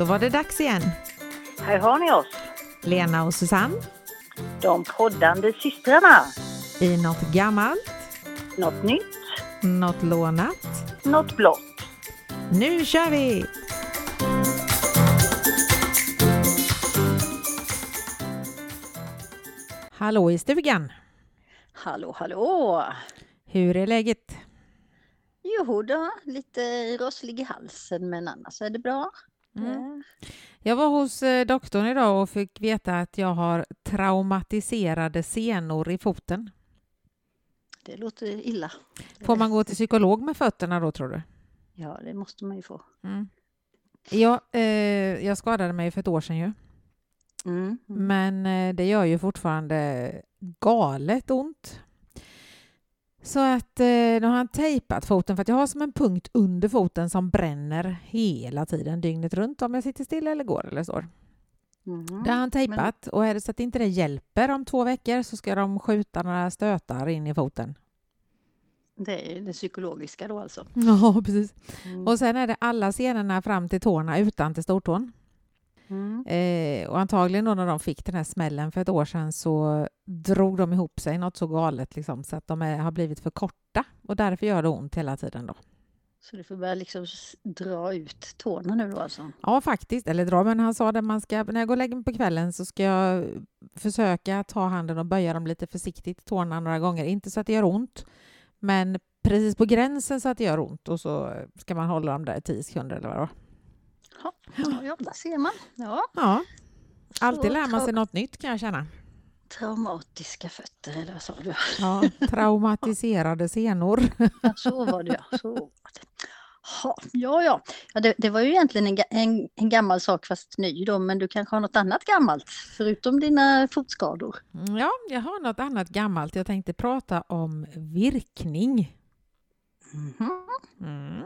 Då var det dags igen. Här har ni oss, Lena och Susanne de poddande systrarna. i något gammalt, Något nytt, något lånat. något blått. Nu kör vi! Hallå i stugan! Hallå, hallå! Hur är läget? Jo då, lite rosslig i halsen men annars är det bra. Mm. Jag var hos eh, doktorn idag och fick veta att jag har traumatiserade senor i foten. Det låter illa. Får man gå till psykolog med fötterna då tror du? Ja, det måste man ju få. Mm. Ja, eh, jag skadade mig för ett år sedan ju. Mm. Mm. Men eh, det gör ju fortfarande galet ont. Så att eh, nu har han tejpat foten för att jag har som en punkt under foten som bränner hela tiden dygnet runt om jag sitter still eller går eller står. Mhm. Det har han tejpat och är det så att inte det hjälper om två veckor så ska de skjuta några stötar in i foten. Det är det psykologiska då alltså. Ja, precis. Mm. Och sen är det alla senorna fram till tårna utan till stortån. Mm. Eh, och antagligen då när de fick den här smällen för ett år sedan så drog de ihop sig något så galet liksom, så att de är, har blivit för korta och därför gör det ont hela tiden då. Så du får börja liksom dra ut tårna nu då alltså? Ja, faktiskt. Eller dra, men han sa att man ska, när jag går och lägger mig på kvällen så ska jag försöka ta handen och böja dem lite försiktigt, tårna några gånger. Inte så att det gör ont, men precis på gränsen så att det gör ont och så ska man hålla dem där i tio sekunder eller vad det var. Ja, där ser man. Ja. Ja, alltid lär man sig något nytt kan jag känna. Traumatiska fötter eller vad sa du? Ja, traumatiserade senor. Ja, så var det ja. Så var det. Ja, ja. ja det, det var ju egentligen en, en, en gammal sak fast ny då, men du kanske har något annat gammalt förutom dina fotskador? Mm, Ja, jag har något annat gammalt. Jag tänkte prata om virkning. Mhm. Mm.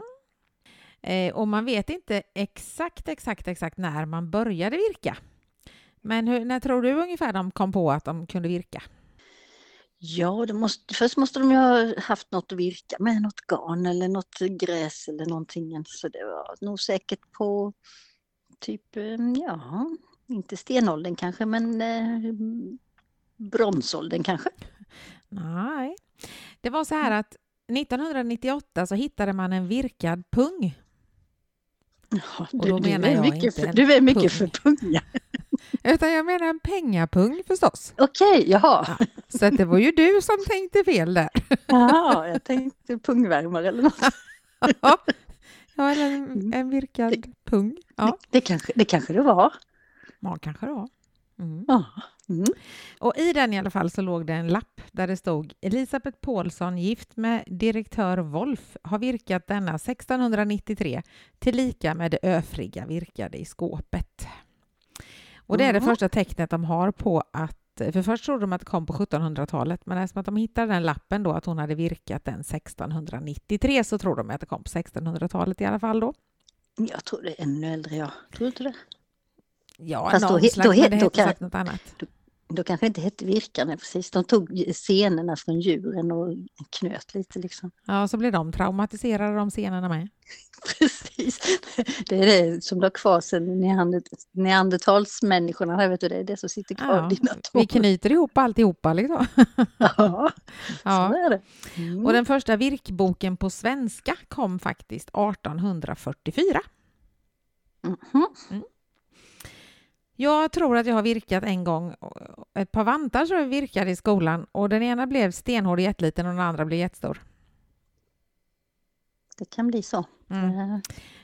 Eh, och man vet inte exakt, exakt, exakt när man började virka. Men hur, när tror du ungefär de kom på att de kunde virka? Ja, det måste, först måste de ju ha haft något att virka med, något garn eller något gräs eller någonting. Så det var nog säkert på typ, eh, ja, inte stenåldern kanske, men eh, bronsåldern kanske. Nej, det var så här att 1998 så hittade man en virkad pung. Ja, Och du, då du är jag mycket inte för, du är mycket pung. för punga. Utan jag menar en pengapung förstås. Okej, jaha. Så att det var ju du som tänkte fel där. Jaha, jag tänkte pungvärmare eller något. Ja, ja eller en, en virkad pung. Ja, Det, kanske, det kanske det var. ja kanske det var. Mm. Ja. Mm. Och i den i alla fall så låg det en lapp där det stod Elisabeth Paulsson, gift med direktör Wolf, har virkat denna 1693 tillika med det öfriga virkade i skåpet. Och det är det Mhm. första tecknet de har på att för först trodde de att det kom på 1700-talet, men eftersom att de hittade den lappen då att hon hade virkat den 1693 så tror de att det kom på 1600-talet i alla fall då. Jag tror det är ännu äldre, ja. Tror du inte det? Ja, Fast då någon he- slags, då men det då kan- säkert något annat. Då kanske det inte hette virkarna precis. De tog scenerna från djuren och knöt lite liksom. Ja, så blir de traumatiserade de scenerna med. Precis. Det är det som du har kvar sen neandert- neandertalsmänniskorna. Vet du, det är det som sitter kvar Ja, i dina Vi tår. knyter ihop alltihopa liksom. Ja, Ja. så är det. Mm. Och den första virkboken på svenska kom faktiskt 1844. Mhm. Jag tror att jag har virkat en gång. Ett par vantar tror jag virkade i skolan och den ena blev stenhård och jätteliten och den andra blev jättestor. Det kan bli så. Mm.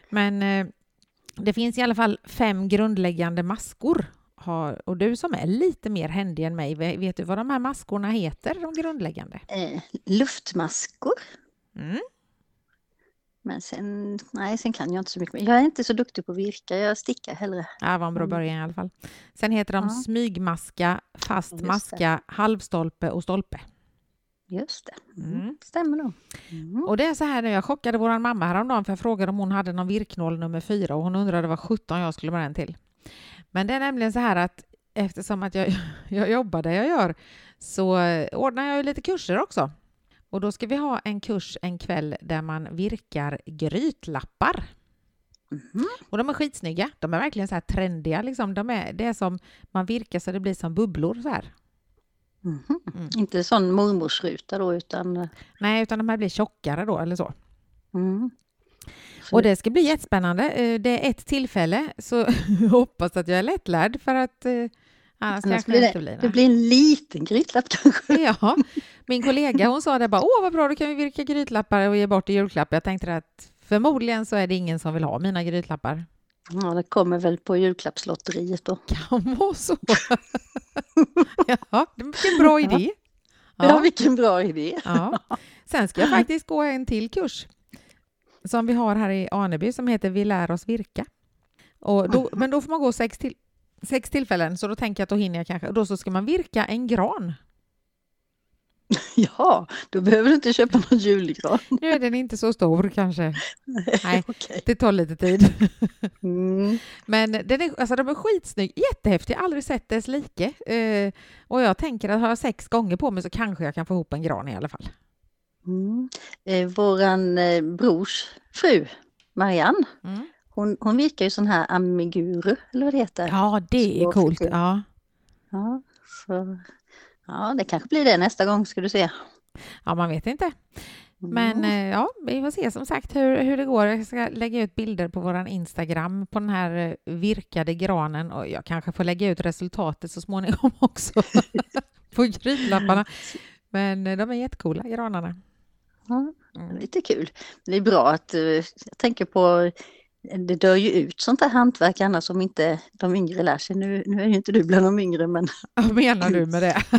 Men eh, det finns i alla fall fem grundläggande maskor. Har, och du som är lite mer händig än mig, ve- vet du vad de här maskorna heter, de grundläggande? Eh, luftmaskor. Mm. Men sen, nej, sen kan jag inte så mycket. mer. Jag är inte så duktig på virka, jag stickar hellre. Ja, det var en bra Mm. början i alla fall. Sen heter de Ja. smygmaska, fast Just det. maska, halvstolpe och stolpe. Just det, mm. Mm. stämmer nog. Mm. Och det är så här nu, jag chockade vår mamma häromdagen för jag frågade om hon hade någon virknål nummer fyra och hon undrade vad 17 jag skulle med den till. Men det är nämligen så här att eftersom att jag, jag jobbar där jag gör så eh, ordnar jag ju lite kurser också. Och då ska vi ha en kurs en kväll där man virkar grytlappar. Mhm. Och de är skitsnygga. De är verkligen så här trendiga. Liksom. De är, det är som man virkar så det blir som bubblor. Så här. Mhm. Mm. Inte sån mormorsruta då utan... eh, Nej, utan de här blir tjockare då eller så. Mm. Och det ska bli jättespännande. Eh, Det är ett tillfälle, så jag hoppas att jag är lättlärd för att eh, annars Annars blir det blir det blir en liten grytlapp kanske. Ja, min kollega hon sa det bara, åh vad bra, då kan vi virka grytlappar och ge bort i julklapp. Jag tänkte att förmodligen så är det ingen som vill ha mina grytlappar. Ja, det kommer väl på julklappslotteriet då. Kan vara så. ja, vilken bra idé. Ja, Ja, vilken bra idé. ja. Sen ska jag faktiskt gå en till kurs som vi har här i Aneby som heter Vi lär oss virka. Och då, men då får man gå sex, till, sex tillfällen, så då tänker jag att då hinner jag kanske. Och då så ska man virka en gran. Ja, då behöver du inte köpa någon julgran. Nu är den inte så stor kanske. Nej, Okej. det tar lite tid. Mm. Men den är, alltså, de är skitsnygg, jättehäftig, aldrig sett dess like. Eh, och jag tänker att har jag sex gånger på mig så kanske jag kan få ihop en gran i alla fall. Mm. Eh, våran eh, brors fru, Marianne, Mm. Hon, hon virkar ju sån här amiguru, eller vad det heter. Ja, det är coolt. Ja. Ja, så, ja, det kanske blir det nästa gång ska du se. ja, man vet inte. Mm. Men eh, ja, vi får se som sagt hur, hur det går. Jag ska lägga ut bilder på vår Instagram på den här eh, virkade granen och jag kanske får lägga ut resultatet så småningom också på grytlapparna. Men eh, de är jättecoola, granarna. Mm. lite kul. Det är bra att, jag tänker på, det dör ju ut sånt här hantverk annars om inte de yngre lär sig. Nu, nu är ju inte du bland de yngre men, Vad menar du med det?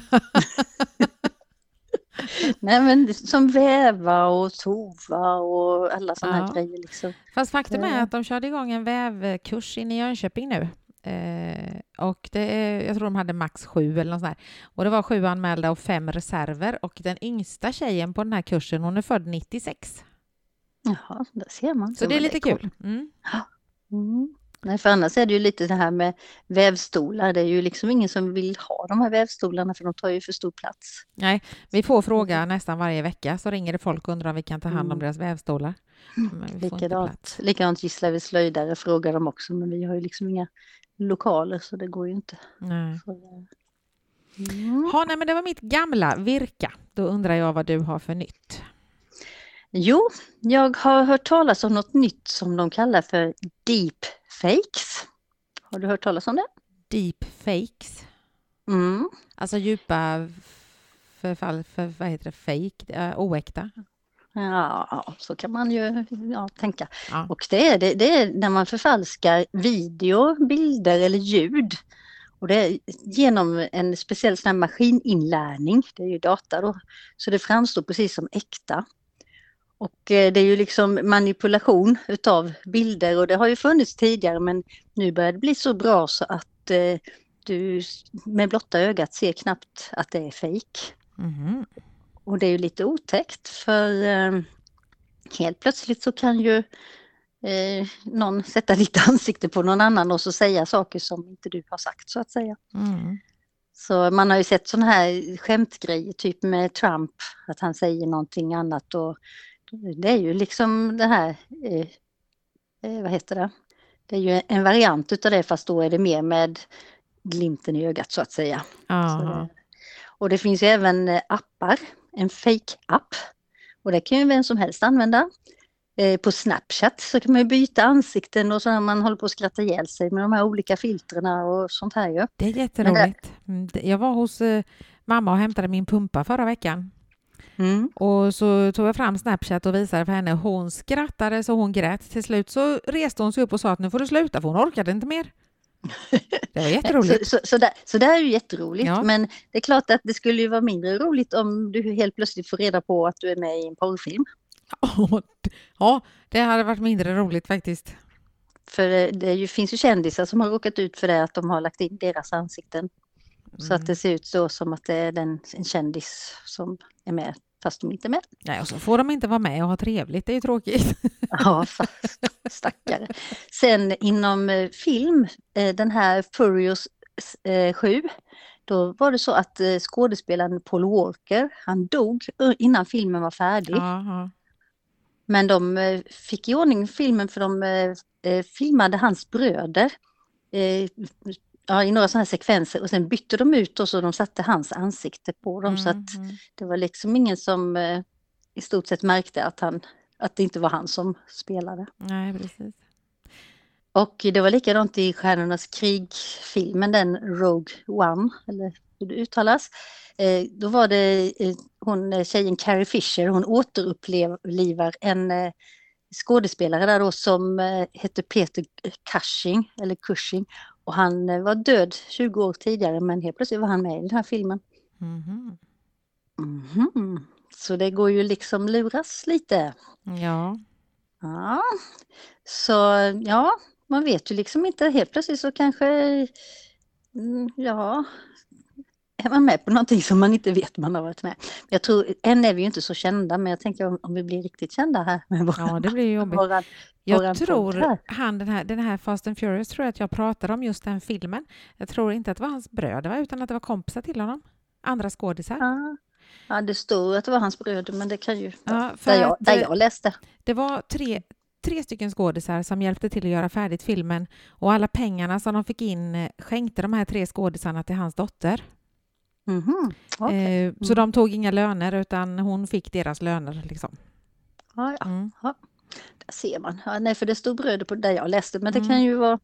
nej men som väva och tova och alla såna Ja. här grejer liksom. Fast faktum är Ja. att de körde igång en vävkurs inne i Jönköping nu. Eh, och det jag tror de hade max sju eller något sånt där. Och det var sju anmälda och fem reserver. Och den yngsta tjejen på den här kursen, hon är född 96. Jaha, där ser man. Så det är lite coolt. kul. Mm. Mm. Nej, för annars är det ju lite det här med vävstolar. Det är ju liksom ingen som vill ha de här vävstolarna för de tar ju för stor plats. Nej, vi får fråga nästan varje vecka så ringer det folk och undrar om vi kan ta hand om Mm. deras vävstolar. Men vi Likadant, likadant Gislaved slöjdare frågar de också men vi har ju liksom inga lokaler så det går ju inte. Nej. Så, mm. Ha, nej, men det var mitt gamla virka. Då undrar jag vad du har för nytt. Jo, jag har hört talas om något nytt som de kallar för deepfakes. Har du hört talas om det? Deep fakes. Mm. Alltså djupa förfall, för, vad heter det, fake, oäkta. Ja, ja, så kan man ju ja, tänka. Ja. Och det är, det, det är när man förfalskar video, bilder eller ljud. Och det är genom en speciell sån här maskininlärning, det är ju data då, så det framstår precis som äkta. Och eh, det är ju liksom manipulation utav bilder och det har ju funnits tidigare men nu börjar det bli så bra så att eh, du med blotta ögat ser knappt att det är fejk. Mhm. Och det är ju lite otäckt för eh, helt plötsligt så kan ju eh, någon sätta ditt ansikte på någon annan och så säga saker som inte du har sagt så att säga. Mm. Så man har ju sett sådana här skämtgrejer, typ med Trump, att han säger någonting annat och det är ju liksom det här, eh, eh, vad heter det? Det är ju en variant utav det fast då är det mer med glimten i ögat så att säga. Så och det finns ju även eh, appar, en fake-app. Och det kan ju vem som helst använda. Eh, på Snapchat så kan man ju byta ansikten och så när man håller på att skratta ihjäl sig med de här olika filtrerna och sånt här ju. Det är jätteroligt. Mm, det- Jag var hos eh, mamma och hämtade min pumpa förra veckan. Mm. Och så tog jag fram Snapchat och visade för henne. Hon skrattade så hon grät. Till slut så reste hon sig upp och sa att nu får du sluta för hon orkade inte mer. Det var jätteroligt. Så, så, så, där, så det är ju jätteroligt Ja. men det är klart att det skulle ju vara mindre roligt om du helt plötsligt får reda på att du är med i en porrfilm. Ja, det hade varit mindre roligt faktiskt. För det, det ju, finns ju kändisar som har råkat ut för det att de har lagt in deras ansikten. Så att det ser ut så som att det är den, en kändis som är med fast de inte är med. Nej, och så får de inte vara med och ha trevligt. Det är ju tråkigt. Ja, fast, stackare. Sen inom eh, film, eh, den här Furious eh, 7, då var det så att eh, skådespelaren Paul Walker, han dog eh, innan filmen var färdig. Aha. Men de eh, fick i ordning filmen för de eh, eh, filmade hans bröder eh, ja, i några sådana sekvenser och sen bytte de ut och så de satte hans ansikte på dem så att Mm, mm. det var liksom ingen som eh, i stort sett märkte att, han, att det inte var han som spelade. Nej, precis. Och det var likadant i Stjärnornas krig-filmen, den Rogue One, eller hur det uttalas. Eh, då var det eh, hon, eh, tjejen Carrie Fisher, hon återupplivar en eh, skådespelare där då som eh, hette Peter Cushing, eller Cushing. Och han eh, var död 20 år tidigare men helt plötsligt var han med i den här filmen. Mhm. Mhm. Så det går ju liksom luras lite. Ja, Ja, så ja, man vet ju liksom inte. Helt plötsligt så kanske, mm, ja, är man med på någonting som man inte vet man har varit med. Jag tror, än är vi ju inte så kända, men jag tänker om, om vi blir riktigt kända här med våran, ja det blir jobbigt. våran, Jag våran tror han, den här, den här Fast and Furious, tror jag att jag pratade om just den filmen. Jag tror inte att det var hans bröder, va, utan att det var kompisar till honom. Andra skådisar. Ja. ja, det står att det var hans bröder, men det kan ju, Ja, där, jag, där jag läste. Det var tre, tre stycken skådisar som hjälpte till att göra färdigt filmen och alla pengarna som de fick in eh, skänkte de här tre skådisarna till hans dotter. Mhm, okej. Eh, Så de tog inga löner utan hon fick deras löner. Liksom. Ja, ja, Mm. där ser man. Ja, nej, för det stod bröder på där jag läste, men det Mm. kan ju vara,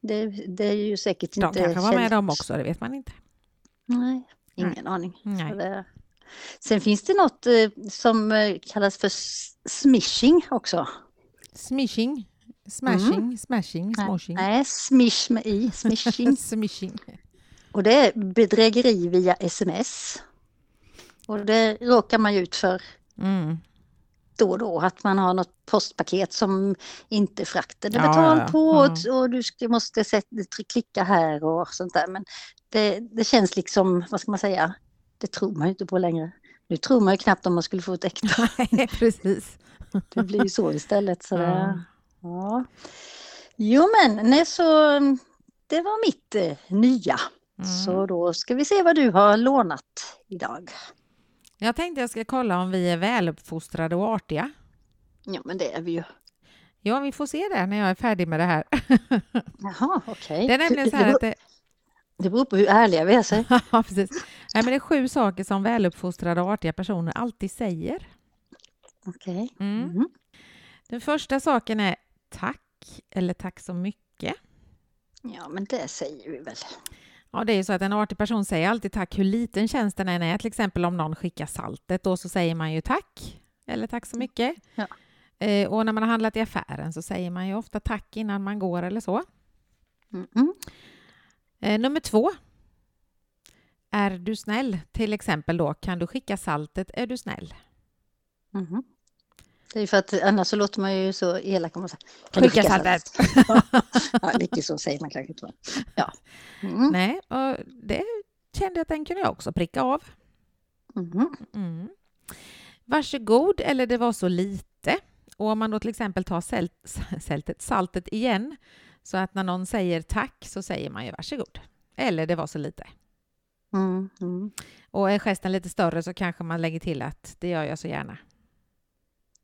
det, det är ju säkert De inte kanske var med dem också, det vet man inte. Nej, ingen aning. Nej. Så det- Sen finns det något eh, som eh, kallas för smishing också. Smishing, smashing, smashing, smoshing. Mm. Nej, smish med i, smishing. Smishing. Och det är bedrägeri via sms. Och det råkar man ju ut för Mm. då och då, att man har något postpaket som inte frakten är Ja, betald ja, ja. på Mm. och, du ska, måste sätta, klicka här och sånt där. Men det, det känns liksom, vad ska man säga, det tror man ju inte på längre. Nu tror man ju knappt om man skulle få ett äkta. Nej, precis. Det blir ju så istället. Så det, ja. Jo men, nej så det var mitt eh, nya. Mm. Så då ska vi se vad du har lånat idag. Jag tänkte jag ska kolla om vi är väluppfostrade och artiga. Ja men det är vi ju. Ja, vi får se det när jag är färdig med det här. Jaha, okej. Det är nämligen så här att det, det beror på hur ärliga vi är. Så. ja, precis. Nej, men det är sju saker som väluppfostrade och artiga personer alltid säger. Okej. Mm. Mhm. Den första saken är tack eller tack så mycket. Ja men det säger vi väl. Ja, det är ju så att en artig person säger alltid tack hur liten tjänsten än är. Till exempel om någon skickar saltet, då så säger man ju tack eller tack så mycket. Ja. Eh, och när man har handlat i affären så säger man ju ofta tack innan man går eller så. Mhm. Eh, nummer två. Är du snäll? Till exempel då, kan du skicka saltet? Är du snäll? Mhm. Det är för att annars så låter man ju så elak om man säger "Kan du Skicka skicka saltet. ja, lite så säger man kanske inte. Ja. Mm. Nej, och det kände jag att den kunde jag också pricka av. Mhm. Mm. Varsågod, eller det var så lite. Och om man då till exempel tar sält, sältet, saltet igen, så att när någon säger tack så säger man ju varsågod. Eller det var så lite. Mm. Mm. Och är gesten lite större så kanske man lägger till att det gör jag så gärna.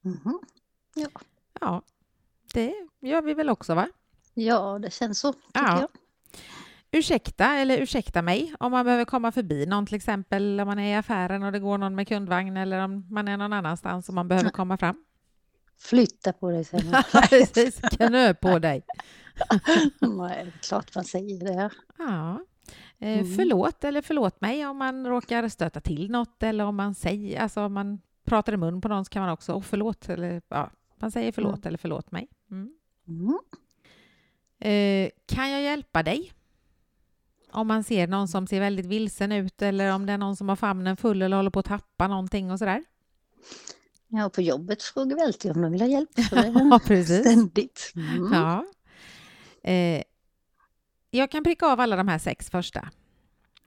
Mhm. Ja, det gör vi väl också va? Ja, det känns så tycker Ja. jag. Ursäkta eller ursäkta mig om man behöver komma förbi någon till exempel om man är i affären och det går någon med kundvagn eller om man är någon annanstans och man behöver komma fram. Flytta på dig säger man. Precis, knö på dig. Nej, klart man säger det. Ja. Eh, Mm. Förlåt eller förlåt mig om man råkar stöta till något eller om man säger, alltså om man pratar i mun på någon så kan man också, oh, förlåt, eller ja, man säger förlåt eller förlåt mig. Mm. Mm. Eh, kan jag hjälpa dig? Om man ser någon som ser väldigt vilsen ut eller om det är någon som har famnen full eller håller på att tappa någonting och sådär. Ja, på jobbet frågar vi alltid om de vill ha hjälp. Ja, precis. ständigt. Mm. Ja. Eh, jag kan pricka av alla de här sex första.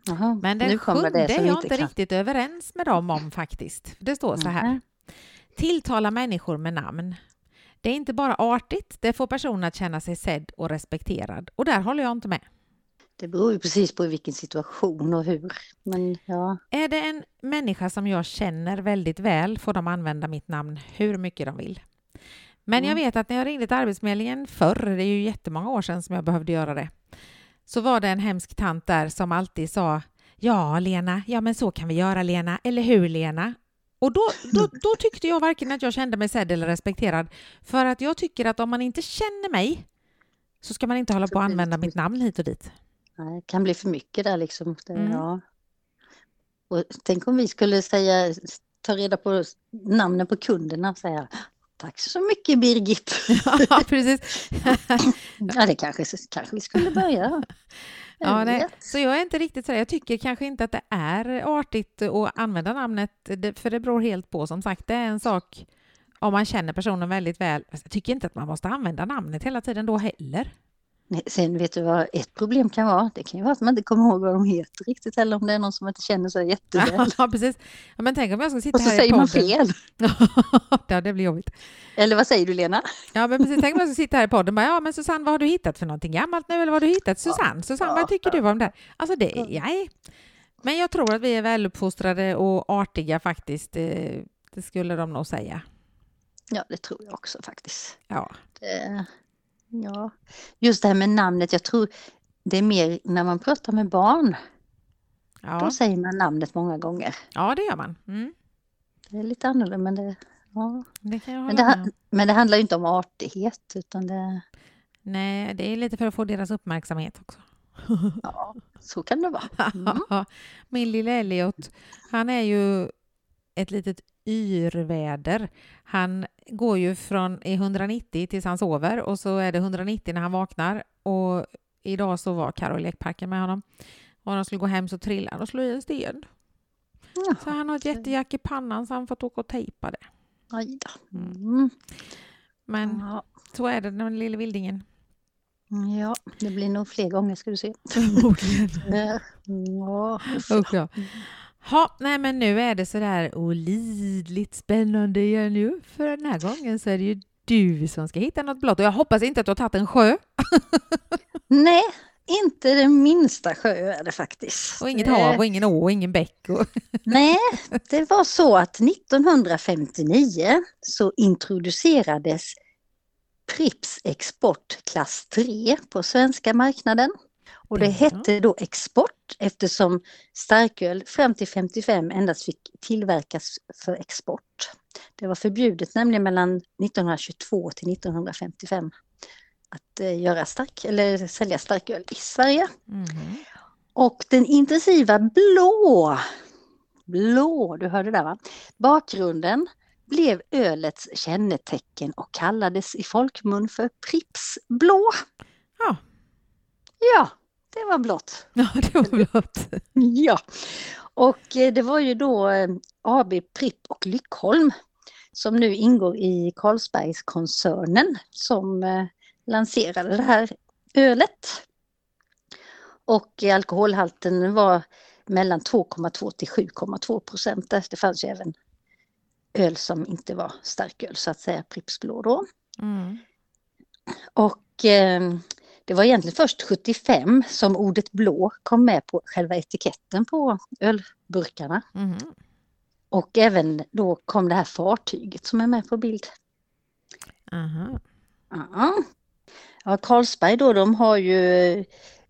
Jaha, Men den sjunde det är jag inte kan. riktigt överens med dem om faktiskt. Det står så här. Mhm. Tilltala människor med namn. Det är inte bara artigt, det får personen att känna sig sedd och respekterad. Och där håller jag inte med. Det beror ju precis på vilken situation och hur. Men ja, Är det en människa som jag känner väldigt väl får de använda mitt namn hur mycket de vill. Men jag Mm. vet att när jag ringde till Arbetsförmedlingen förr, det är ju jättemånga år sedan som jag behövde göra det, så var det en hemsk tant där som alltid sa Ja, Lena, ja men så kan vi göra Lena, eller hur Lena? Och då, då, då tyckte jag varken att jag kände mig sedd eller respekterad. För att jag tycker att om man inte känner mig så ska man inte hålla på att använda mitt namn hit och dit. Nej, det kan bli för mycket där liksom. Det, Mm. ja. och tänk om vi skulle säga, ta reda på namnen på kunderna och säga Tack så mycket Birgit. ja, precis. Ja, det kanske, kanske vi skulle börja. Ja, nej. Så jag är inte riktigt så där. Jag tycker kanske inte att det är artigt att använda namnet, för det beror helt på. Som sagt, det är en sak om man känner personen väldigt väl. Jag tycker inte att man måste använda namnet hela tiden då heller. Sen vet du vad ett problem kan vara? Det kan ju vara att man inte kommer ihåg vad de heter riktigt eller om det är någon som inte känner sig jätteväl. Ja, precis. Ja, men tänk om jag ska sitta Och så här säger man fel. ja, det blir jobbigt. Eller vad säger du Lena? Ja, men precis. Tänk om jag ska sitta här i podden bara, ja, men Susanne, vad har du hittat för någonting gammalt nu? Eller vad har du hittat? Susanne, Susanne, vad tycker du om det? Alltså, det, nej. Men jag tror att vi är väluppfostrade och artiga faktiskt. Det, det skulle de nog säga. Ja, det tror jag också faktiskt. Ja. Det, ja, just det här med namnet, jag tror det är mer när man pratar med barn. Ja. Då säger man namnet många gånger. Ja, det gör man. Mm. Det är lite annorlunda men det, ja. Det kan jag men, det, med men det handlar ju inte om artighet utan det, Nej, det är lite för att få deras uppmärksamhet också. ja, så kan det vara. Mm. Min lilla Elliot, han är ju ett litet yrväder. Han går ju från i 190 tills han sover och så är det 190 när han vaknar. Och idag så var Karo i lekparken med honom. Och när de skulle gå hem så trillade han och slog i en sten. Så Jaha, han har ett jättejack i pannan så han fått åka och tejpa det. aj då. Mm. Men Ja, så är det den lilla vildingen. ja, det blir nog fler gånger ska du se. Förmodligen. Ja, Usch ja. Ha, nej men nu är det sådär olidligt spännande igen ju. För den här gången så är det ju du som ska hitta något blått. Och jag hoppas inte att du har tagit en sjö Nej, inte det minsta sjö är det faktiskt. och inget hav och ingen å och ingen bäck. Och... Nej, det var så att 1959 så introducerades Pripps Export klass 3 på svenska marknaden. Och det Ja. hette då export eftersom starköl fram till 55 endast fick tillverkas för export. Det var förbjudet nämligen mellan 1922 till 1955 att eh, göra stark, eller sälja starköl i Sverige. Mhm. Och den intensiva blå, blå, du hörde där va? Bakgrunden blev ölets kännetecken och kallades i folkmun för Pripps blå. Ja. Ja, det var blått. ja, det var blått. Ja, och eh, det var ju då eh, AB Pripp och Lyckholm som nu ingår i Carlsbergskoncernen som eh, lanserade det här ölet. Och alkoholhalten var mellan 2,2 till 7,2 procent. Det fanns ju även öl som inte var starköl så att säga, Pripps Blå då. Mm. Och eh, det var egentligen först 75 som ordet blå kom med på själva etiketten på ölburkarna. Mhm. Och även då kom det här fartyget som är med på bild. Aha. Ja, ja Carlsberg då, de har ju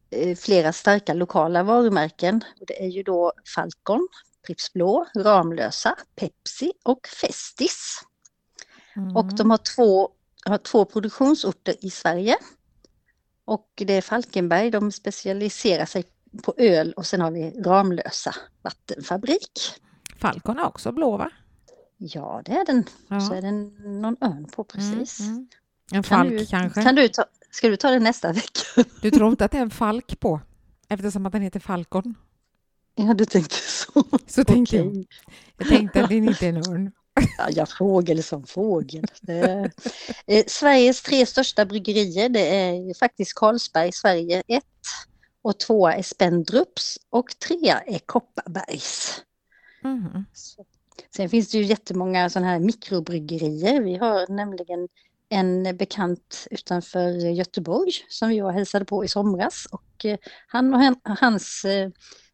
eh, flera starka lokala varumärken. Det är ju då Falcon, Pripps Blå, Ramlösa, Pepsi och Festis. Mm. Och de har två, har två produktionsorter i Sverige. Och det är Falkenberg, de specialiserar sig på öl och sen har vi Ramlösa vattenfabrik. Falcon är också blå va? Ja, det är den. Ja. Så är det någon örn på precis. Mm, mm. En Kan falk du, kanske? Kan du ta, ska du ta det nästa vecka? Du tror inte att det är en falk på? Eftersom att den heter Falcon. Ja, du tänkte så. Så tänkte jag. Okej. Jag tänkte att det inte är en örn. Ja, jag fågel som fågel. Eh, Sveriges tre största bryggerier det är faktiskt Carlsberg, Sverige 1 och tvåa är Spendrups och trea är Kopparbergs. Så. Sen finns det ju jättemånga sådana här mikrobryggerier. Vi har nämligen en bekant utanför Göteborg som vi och hälsade på i somras och eh, han och han, hans eh,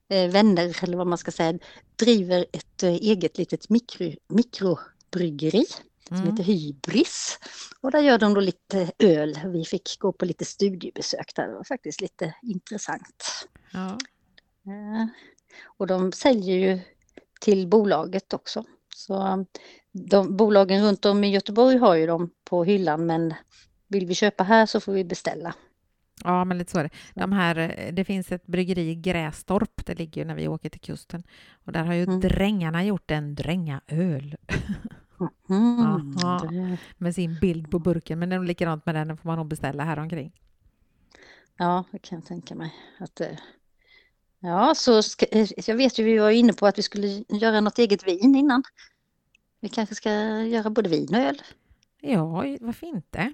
vänner, eller vad man ska säga, driver ett eh, eget litet mikro, mikrobryggeri. som Mm. heter Hybris. Och där gör de då lite öl. Vi fick gå på lite studiebesök där. Det var faktiskt lite intressant. Ja. Eh, Och de säljer ju till bolaget också. Så de, bolagen runt om i Göteborg har ju dem på hyllan men vill vi köpa här så får vi beställa. Ja, men lite så är det. De här, eh, det finns ett bryggeri i Grästorp, det ligger ju när vi åker till kusten. Och där har ju Mm. drängarna gjort en drängaöl Mm, det- med sin bild på burken. Men det är likadant med den, den får man nog beställa här omkring. Ja, det kan jag tänka mig. Att, eh, ja, så ska, eh, jag vet ju vi var inne på att vi skulle göra något eget vin innan. Vi kanske ska göra både vin och öl. Ja, varför inte?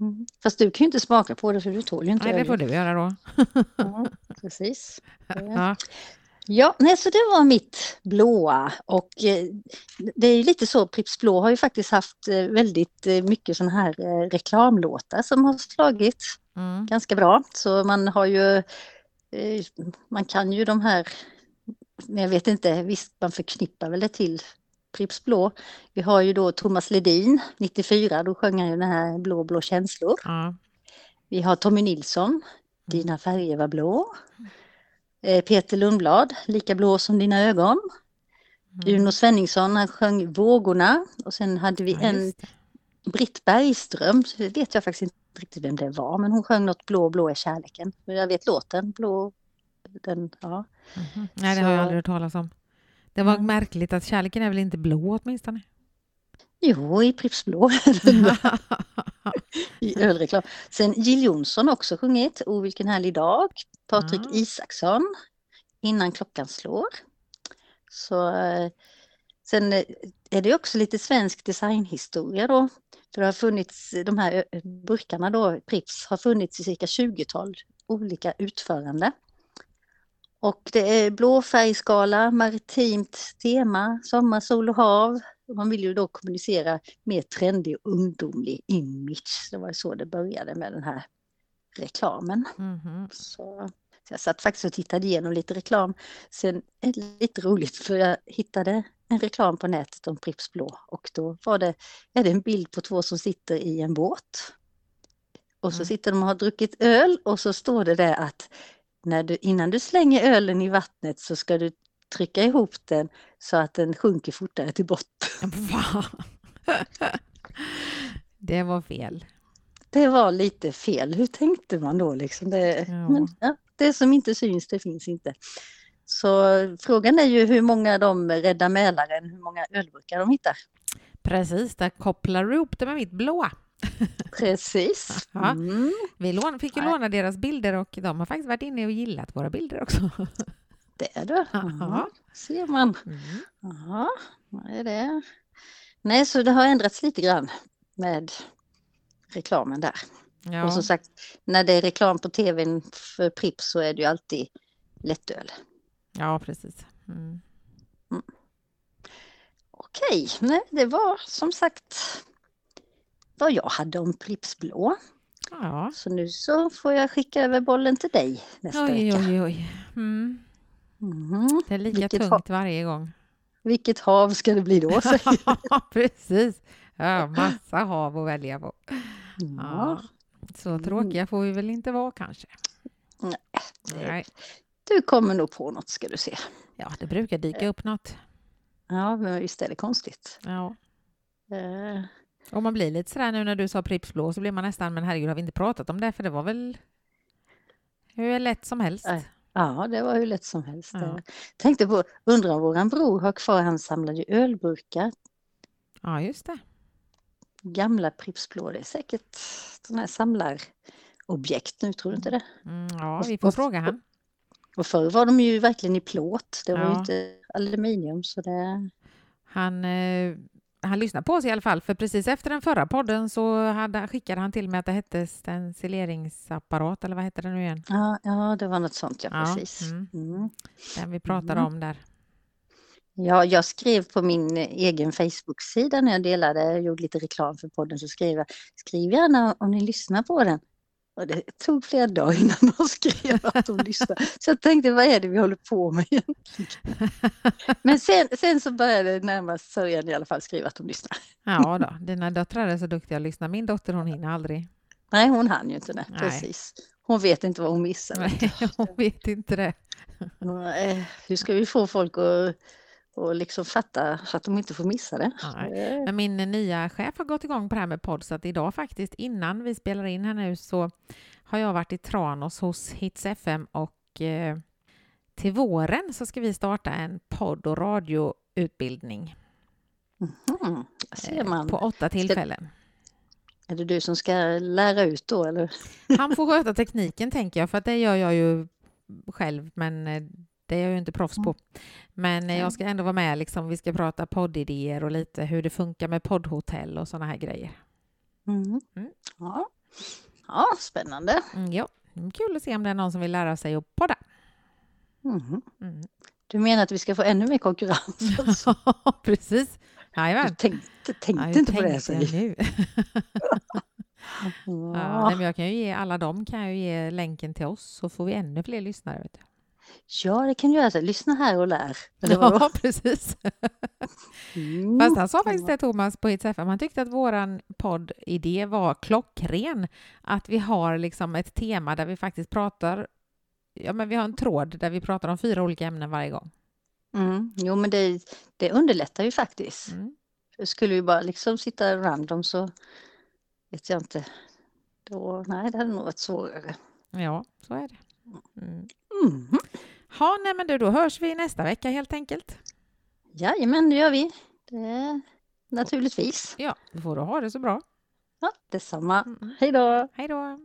Mm. Fast du kan ju inte smaka på det för du tål ju inte Nej, det får du göra då. Ja, precis. Ja. Ja, nej, så det var mitt blåa och eh, det är ju lite så, Pripps Blå har ju faktiskt haft eh, väldigt eh, mycket sådana här reklamlåtar som har slagit Mm. ganska bra. Så man har ju, man kan ju de här, men jag vet inte, visst man förknippar väl det till Pripps Blå. Vi har ju då Thomas Ledin, 94, då sjöng han ju den här Blå blå känslor. Ja. Vi har Tommy Nilsson, Dina färger var blå. Eh, Peter Lundblad, Lika blå som dina ögon. Mm. Uno Svenningsson, han sjöng Vågorna. Och sen hade vi Ja, en. Britt Bergström, så det vet jag faktiskt inte riktigt vem det var, men hon sjöng något Blå blå är kärleken. Men Jag vet låten, Blå, den, ja. Mhm. Nej, det har jag Så- aldrig hört talas om. Det var Mm. märkligt att kärleken är väl inte blå åtminstone? Jo, i Pripps Blå, i ölreklam. Sen Jill Johnson också sjungit, O vilken härlig dag. Patrik Ah. Isaksson, Innan klockan slår. Så, eh, sen eh, är det också lite svensk designhistoria då. För det har funnits, de här burkarna då, Pripps, har funnits i cirka 20-tal olika utförande. Och det är blå färgskala, maritimt tema, sommar, sol och hav. Man vill ju då kommunicera mer trendig och ungdomlig image. Det var så det började med den här reklamen. Mhm. Så, så jag satt faktiskt och tittade igenom lite reklam. Sen är det lite roligt för jag hittade en reklam på nätet om Pripps Blå och då var det, är det en bild på två som sitter i en båt. Och så Mm. sitter de och har druckit öl och så står det där att när du, innan du slänger ölen i vattnet så ska du trycka ihop den så att den sjunker fortare till botten. Va? Det var fel. Det var lite fel. Hur tänkte man då liksom? Det, Ja. men, ja, det som inte syns, det finns inte. Så frågan är ju hur många de räddar Mälaren, hur många ölburkar de hittar. Precis, där kopplar du ihop det med mitt blåa. Precis. Mm, Vi lån, fick ju Nej. låna deras bilder och de har faktiskt varit inne och gillat våra bilder också. det är. Ja. Ja, ser man. Mm. Ja, vad är det? Nej, så det har ändrats lite grann med reklamen där. Ja. Och som sagt, när det är reklam på tvn för Pripps så är det ju alltid lättöl. ja, precis. Mm. Okej, nej, det var som sagt vad jag hade om Pripps Blå. Ja. Så nu så får jag skicka över bollen till dig nästa Oj, vecka. oj, oj. Mm. Mhm. Det är lika Vilket tungt hav. varje gång. Vilket hav ska det bli då? Precis. Ja, massa hav att välja på. ja. Så Mm. tråkiga får vi väl inte vara kanske. det- Nej. du kommer nog på något ska du se. Ja, det brukar dyka upp något. Ja, men visst är det konstigt. Ja. Och man blir lite sådär nu när du sa Pripps blå så blir man nästan, men herregud har vi inte pratat om det? För det var väl hur lätt som helst. Ja, det var hur lätt som helst. Ja. Tänkte på, undrar om våran bror har kvar, han samlade ju ölburkar, Ja, just det. gamla Pripps Blå. Det är säkert sådana här samlarobjekt nu, tror du inte det? Mm, ja, vi får fråga han. Och förr var de ju verkligen i plåt, det var ju Ja. inte aluminium så det... Han, eh, han lyssnar på oss i alla fall, för precis efter den förra podden så hade, skickade han till mig att det hette stencileringsapparat, eller vad heter det nu igen? Ja, ja det var något sånt, ja, Ja, precis. mm. Mm. Den vi pratade Mm. om där. Ja, jag skrev på min egen Facebook-sida när jag delade, gjorde lite reklam för podden, så skrev jag skriv gärna om ni lyssnar på den. Och det tog flera dagar innan de skrev att de lyssnade. Så jag tänkte, vad är det vi håller på med egentligen? Men sen, sen så började närmast sörjan i alla fall skriva att de lyssnar. Ja då, dina döttrar är så duktiga att lyssna. Min dotter hon hinner aldrig. Nej, hon hann ju inte det. Precis. Hon vet inte vad hon missar. Nej, hon vet inte det. Hur ska vi få folk att, att liksom fatta så att de inte får missa det? Nej. Men min nya chef har gått igång på det här med podd så att idag faktiskt innan vi spelar in här nu så har jag varit i Tranås hos Hits FM och eh, till våren så ska vi starta en podd och radioutbildning mhm, ser eh, man. på åtta tillfällen. Är det du som ska lära ut då eller? Han får sköta tekniken tänker jag för att det gör jag ju själv men eh, det är jag ju inte proffs på. Men eh, jag ska ändå vara med liksom. Vi ska prata poddidéer och lite hur det funkar med poddhotell och sådana här grejer. Mm. Mm. Ja. ja, spännande. Mm, ja, Mm, kul att se om det är någon som vill lära sig att podda. Mm. Du menar att vi ska få ännu mer konkurrens? alltså? Precis. Du Jajamän. tänkte, Ja, tänkte hur inte på det? tänkte jag nu? Ja, Ja. men jag kan ju ge alla dem kan jag ju ge länken till oss så får vi ännu fler lyssnare. Vet du. Ja, det kan du göra. Så. Lyssna här och lär. Ja, precis. Mm. Fast han sa faktiskt det, Thomas, på Hits FM. Han tyckte att våran poddidé var klockren. Att vi har liksom ett tema där vi faktiskt pratar... Ja, men vi har en tråd där vi pratar om fyra olika ämnen varje gång. Mm. Jo, men det, det underlättar ju faktiskt. Mm. Skulle vi bara liksom sitta random så vet jag inte. Då, nej, det hade nog varit svårare. Ja, så är det. Mm. Mm. Ha, nej, men du, då hörs vi nästa vecka helt enkelt. Jajamän, det gör vi. Det, naturligtvis. Ja, då får du ha det så bra. Ja, detsamma. Mm. Hej då! Hej då!